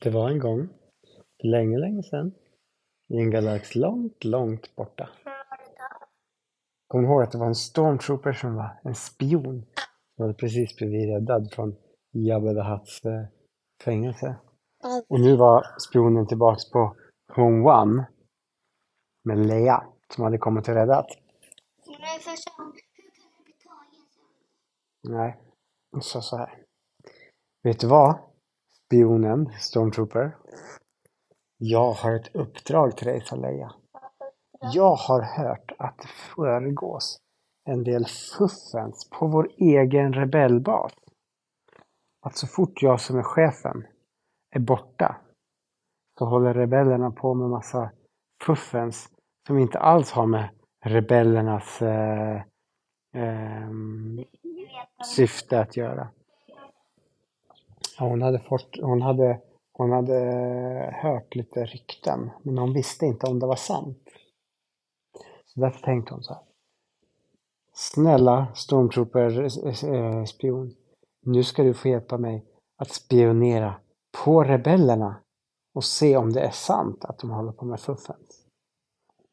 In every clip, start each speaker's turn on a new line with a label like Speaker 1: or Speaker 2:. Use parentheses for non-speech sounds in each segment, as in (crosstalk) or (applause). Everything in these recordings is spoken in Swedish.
Speaker 1: Det var en gång, för länge, länge sedan, i en galax långt, långt borta. Kommer du ihåg att det var en stormtrooper som var en spion? Som hade precis blivit räddad från Jabba the Hutts eh, fängelse. Och nu var spionen tillbaks på Home One med Leia som hade kommit och räddat.
Speaker 2: Men först hur du bli tagen?
Speaker 1: Nej, hon sa så här. Vet du vad? Spionen, Stormtrooper. Jag har ett uppdrag till dig, sa Leia. Jag har hört att det föregås en del fuffens på vår egen rebellbas. Att så fort jag som är chefen är borta så håller rebellerna på med massa fuffens som inte alls har med rebellernas eh, eh, syfte att göra. Ja, hon hade fått, hon hade, hon hade hört lite rykten, men hon visste inte om det var sant. Så därför tänkte hon så här. Snälla Stormtrooper-spion, nu ska du få hjälpa mig att spionera på rebellerna och se om det är sant att de håller på med fuffens.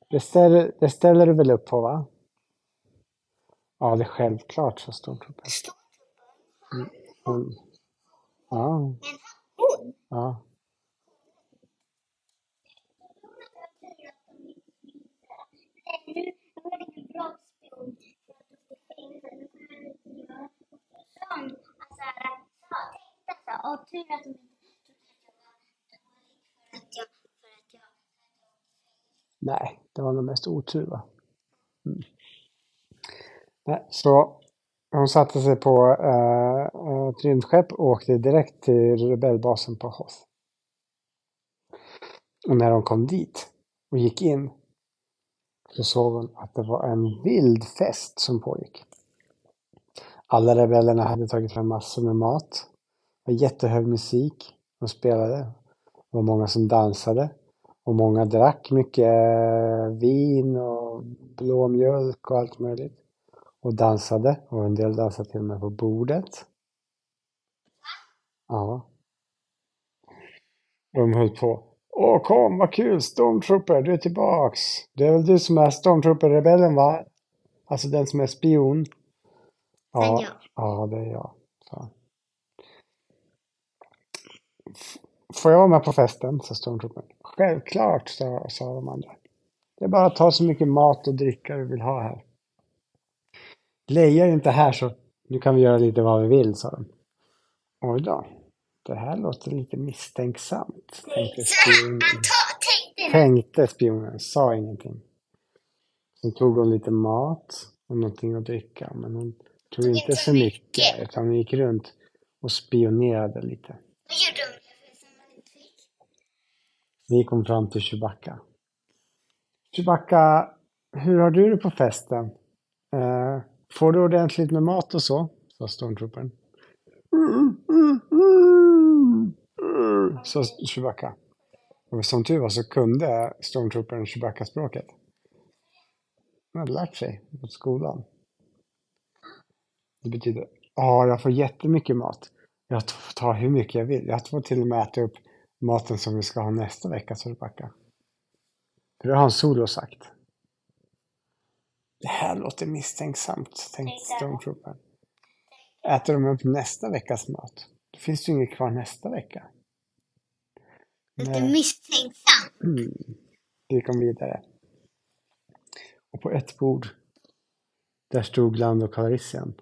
Speaker 1: Det ställer, det ställer du väl upp på, va? Ja, det är självklart, sa Stormtrooper. Mm, hon, ja,
Speaker 2: Hon?
Speaker 1: ja.
Speaker 2: Och tur att de inte
Speaker 1: Nej, det var nog mest otur, va? Mm. Nej, så hon satte sig på eh, eh, ett rymdskepp och åkte direkt till rebellbasen på Hoth. Och när de kom dit och gick in så såg hon att det var en vild fest som pågick. Alla rebellerna hade tagit fram massor med mat. Det var jättehög musik. De spelade. Det var många som dansade. Och många drack mycket eh, vin och blåmjölk och allt möjligt. Och dansade. Och en del dansade till och med på bordet. Ja. De höll på. Åh, kom, vad kul! Stormtrooper, du är tillbaks! Det är väl du som är Stormtrooper-rebellen, va? Alltså den som är spion. Ja,
Speaker 2: jag.
Speaker 1: ja det är jag. Så. Får jag vara med på festen? sa Stormtroopern. Självklart, sa, sa de andra. Det är bara att ta så mycket mat och dricka du vill ha här. Leia är inte här så nu kan vi göra lite vad vi vill, sa de. Oj då. Det här låter lite misstänksamt, tänkte spionen.
Speaker 2: Tänkte
Speaker 1: spionen, sa ingenting. Sen tog hon lite mat och någonting att dricka, men hon tog inte så mycket, utan hon gick runt och spionerade lite.
Speaker 2: Vad gjorde de? Som man inte fick.
Speaker 1: Fram till Chewbacca. Chewbacca, hur har du det på festen? Eh, får du ordentligt med mat och så? sa stormtroopern. Sa Chewbacca. Och som tur var så kunde stormtroopern Chewbacca-språket. Han hade lärt sig på skolan. Det betyder, ja, jag får jättemycket mat. Jag får ta hur mycket jag vill. Jag får till och med äta upp maten som vi ska ha nästa vecka, sa Chewbacca. För det har han Solo sagt. Det här låter misstänksamt, tänkte stormtroopern. Äter de upp nästa veckas mat? Då finns det ju inget kvar nästa vecka.
Speaker 2: Lite
Speaker 1: Nej.
Speaker 2: misstänksam.
Speaker 1: Mm. Vi kom vidare. Och på ett bord, där stod Lando Calrissian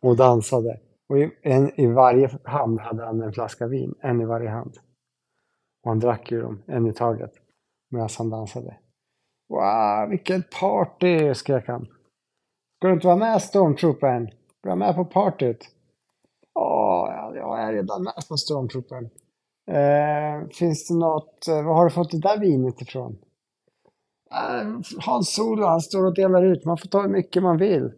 Speaker 1: och dansade. Och i, en, i varje hand hade han en flaska vin, en i varje hand. Och han drack ju dem, en i taget, medan han dansade. Wow, vilket party, skrek han. Ska du inte vara med, Stormtroopern? Du vara med på partyt? Åh, ja, jag är redan med på Stormtroopern. Eh, finns det något, eh, var har du fått det där vinet ifrån? Eh, Hans Solo, han står och delar ut, man får ta hur mycket man vill.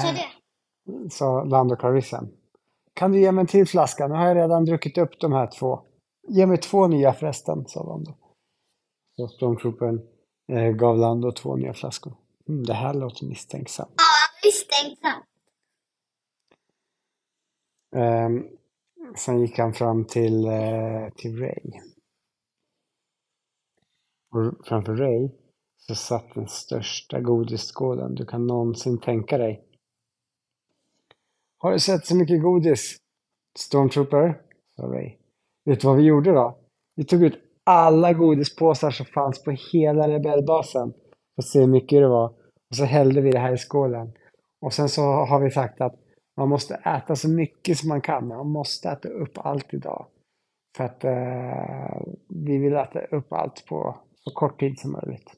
Speaker 2: Ta det.
Speaker 1: Sa Lando Calrissian. Kan du ge mig en till flaska? Nu har jag redan druckit upp de här två. Ge mig två nya förresten, sa Lando. Så Stormtroopern eh, gav Lando två nya flaskor. Mm, det här låter misstänksamt.
Speaker 2: Ja, misstänksam.
Speaker 1: Ehm, sen gick han fram till, eh, till Ray. Och framför Ray så satt den största godisskålen du kan någonsin tänka dig. Har du sett så mycket godis? Stormtrooper, sa Ray. Vet du vad vi gjorde då? Vi tog ut alla godispåsar som fanns på hela rebellbasen. Och se hur mycket det var. Och så hällde vi det här i skålen. Och sen så har vi sagt att man måste äta så mycket som man kan. Man måste äta upp allt idag. För att eh, vi vill äta upp allt på så kort tid som möjligt.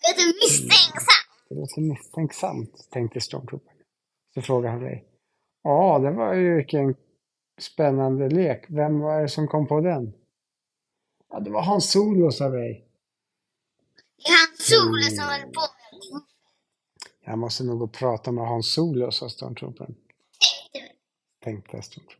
Speaker 2: Det är misstänksamt.
Speaker 1: Det låter misstänksamt, tänkte Stormtrooper. Så frågade han Ray. Ja, det var ju vilken spännande lek. Vem var det som kom på den? Ja, det var Hans Solo, sa Ray.
Speaker 2: Det är hans Solo som håller på med
Speaker 1: Jag måste nog gå och prata med Hans Solo, sa Stormtroopern. Tänkte Stormtrooper.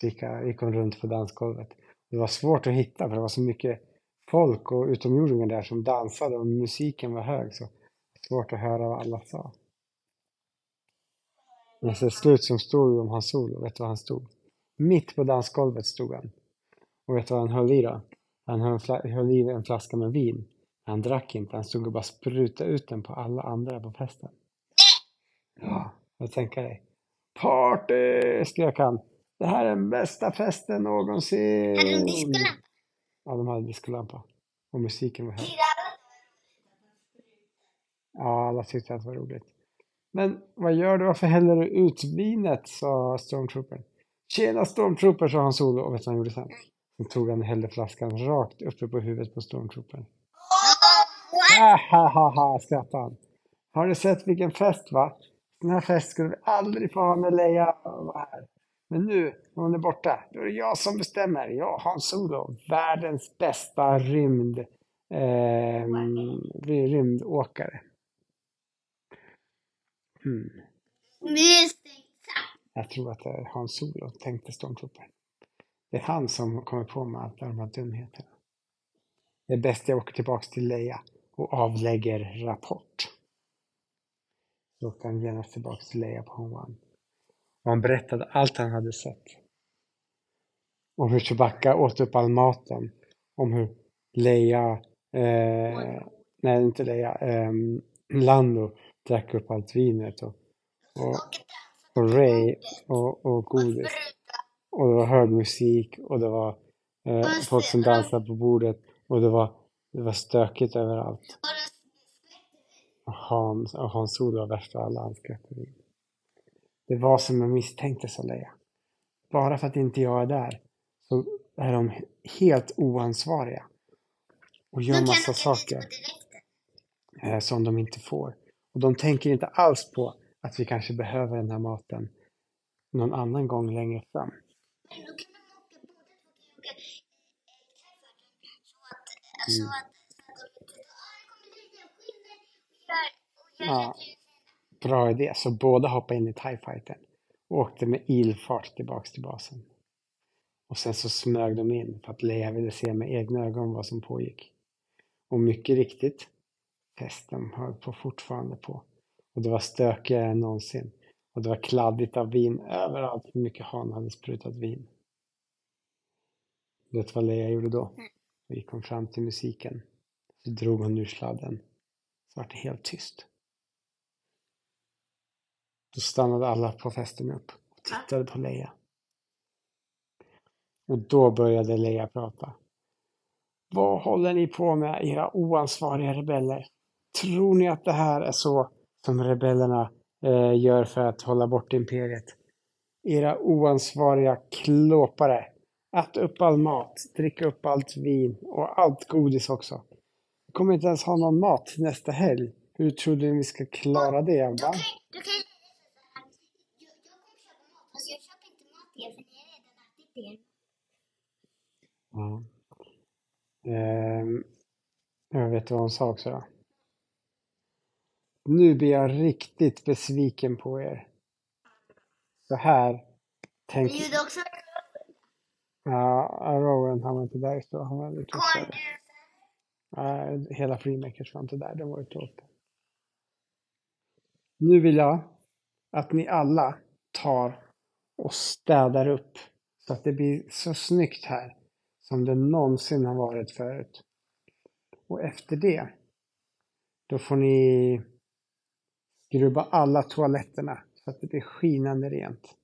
Speaker 1: Så gick, gick hon runt på dansgolvet. Det var svårt att hitta för det var så mycket folk och utomjordingar där som dansade och musiken var hög så svårt att höra vad alla sa. Men till slut som stod om Hans Solo, vet du var han stod? Mitt på dansgolvet stod han. Och vet du vad han höll i då? Han höll, höll i en flaska med vin. Han drack inte, han stod och bara sprutade ut den på alla andra på festen. Ja, vad tänker dig? Party! skrek han. Det här är den bästa festen någonsin!
Speaker 2: Hade de diskolampa?
Speaker 1: Ja, de hade diskolampa. Och musiken var hög. Ja, alla tyckte att det var roligt. Men vad gör du? Varför häller du ut vinet? sa Stormtroopern. Tjena Stormtrooper, sa han solo. Och vet du vad han gjorde sen? Sen tog han och hällde flaskan rakt uppe på huvudet på Stormtroopern. Ha, ha, ha, ha, skrattade han. Har du sett vilken fest va? Den här fest skulle vi aldrig få ha när Leia var här. Men nu, när hon är borta, då är det jag som bestämmer. Jag, Hans Solo, världens bästa rymd, eh, rymdåkare.
Speaker 2: Misstänksamt.
Speaker 1: Jag tror att det är Hans Solo, tänkte Stormtrooper. Det är han som kommer på mig alla de här dumheterna. Det är bäst jag åker tillbaks till Leia och avlägger rapport. Så åkte han genast tillbaks till Leia på Home One. Och han berättade allt han hade sett. Om hur Chewbacca åt upp all maten. Om hur Leia, eh, nej inte Leia, eh, Lando drack upp allt vinet och, och, och Ray och, och godis. Och det var hög musik och det var eh, folk som dansade på bordet och det var, det var stökigt överallt. Och Hans, och Hans Solo var värst av alla, han skrattade in. Det var som jag misstänkte, sa Leia. Bara för att inte jag är där så är de helt oansvariga och gör massa saker eh, som de inte får. Och de tänker inte alls på att vi kanske behöver den här maten någon annan gång längre fram.
Speaker 2: Då kan de åka, båda två kan åka eh, så att, så att, så att de inte, ja, det kommer lite skiner och gör, och gör
Speaker 1: Ja.
Speaker 2: det.
Speaker 1: Bra idé, så båda hoppade in i TIE fighten och åkte med ilfart tillbaks till basen. Och sen så smög de in för att Leia ville se med egna ögon vad som pågick. Och mycket riktigt, festen höll på fortfarande på. Och det var stökigare än någonsin. Och det var kladdigt av vin överallt. Hur mycket han hade sprutat vin. Vet du vad Leia gjorde då? Då gick hon fram till musiken. Så drog hon ur sladden. Så var det helt tyst. Då stannade alla på festen upp och tittade på Leia. Och då började Leia prata. Vad håller ni på med, era oansvariga rebeller? Tror ni att det här är så som rebellerna eh, gör för att hålla bort imperiet? Era oansvariga klåpare. Ät upp all mat, drick upp allt vin och allt godis också. Vi kommer inte ens ha någon mat nästa helg. Hur trodde ni vi ska klara det?
Speaker 2: Då
Speaker 1: Va?
Speaker 2: kan, då kan jag säga så här. Jag, jag kommer köpa mat, fast jag köper inte mat till för ni har redan ätit er.
Speaker 1: Ja. Ehm, jag vet vad hon sa också då. Nu blir jag riktigt besviken på er. Så här tänk...
Speaker 2: Men gjorde också
Speaker 1: Ja, Rowan han var inte där så han var
Speaker 2: korv.
Speaker 1: Nej, hela Freemakers var inte där, de var ute åkte. Nu vill jag att ni alla tar och städar upp så att det blir så snyggt här som det någonsin har varit förut. Och efter det, då får ni skrubba alla toaletterna så att det blir skinande rent.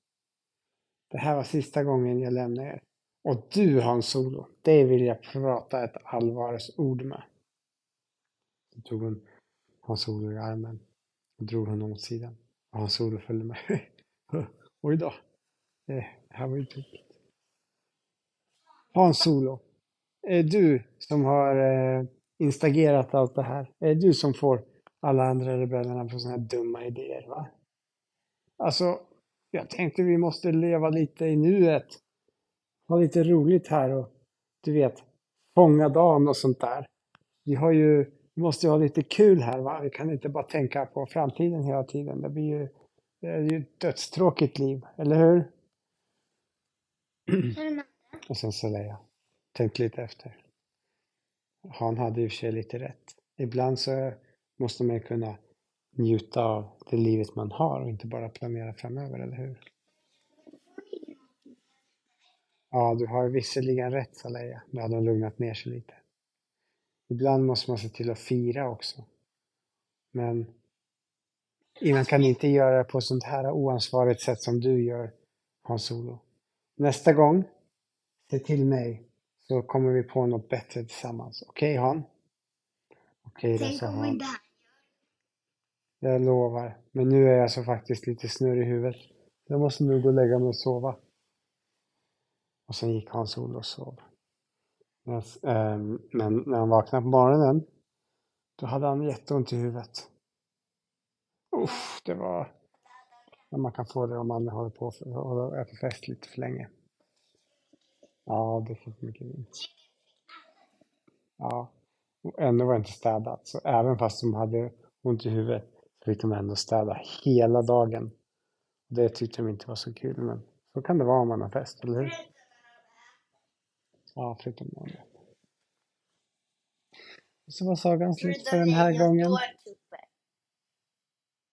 Speaker 1: Det här var sista gången jag lämnar er. Och du Hans Solo, det vill jag prata ett allvarsord med. Då tog hon Hans Solo i armen och drog honom åt sidan. Och Hans Solo följde med. (laughs) Oj då. Det här var ju tokigt. Hans Solo. Är du som har eh, instagerat allt det här? Är det du som får alla andra rebellerna på sådana här dumma idéer? va? Alltså, jag tänkte vi måste leva lite i nuet. Ha lite roligt här och du vet, fånga dagen och sånt där. Vi har ju, vi måste ju ha lite kul här va? Vi kan inte bara tänka på framtiden hela tiden. Det blir ju, det är ju ett dödstråkigt liv, eller hur? Och sen så jag tänkt lite efter. Han hade i och för sig lite rätt. Ibland så måste man ju kunna njuta av det livet man har och inte bara planera framöver, eller hur? Ja, du har visserligen rätt, sa Leia. Nu hade hon lugnat ner sig lite. Ibland måste man se till att fira också. Men man kan inte göra det på sånt här oansvarigt sätt som du gör, Hans Solo. Nästa gång, se till mig så kommer vi på något bättre tillsammans. Okej, Han? Okej, då,
Speaker 2: Tänk
Speaker 1: sa Han. Jag lovar. Men nu är jag så faktiskt lite snurrig i huvudet. Jag måste nog gå och lägga mig och sova. Och sen gick Hans Olof och sov. Ehm, men, när han vaknade på morgonen, då hade han jätteont i huvudet. Uff, det var... Man kan få det om man håller på och äter fest lite för länge. Ja, det fick mycket vint. Ja, och ändå var det inte städat. Så även fast de hade ont i huvudet fick de ändå städa hela dagen. Det tyckte de inte var så kul, men så kan det vara om man har fest, eller hur? Ja, förutom det. Så var sagan slut för den här gången.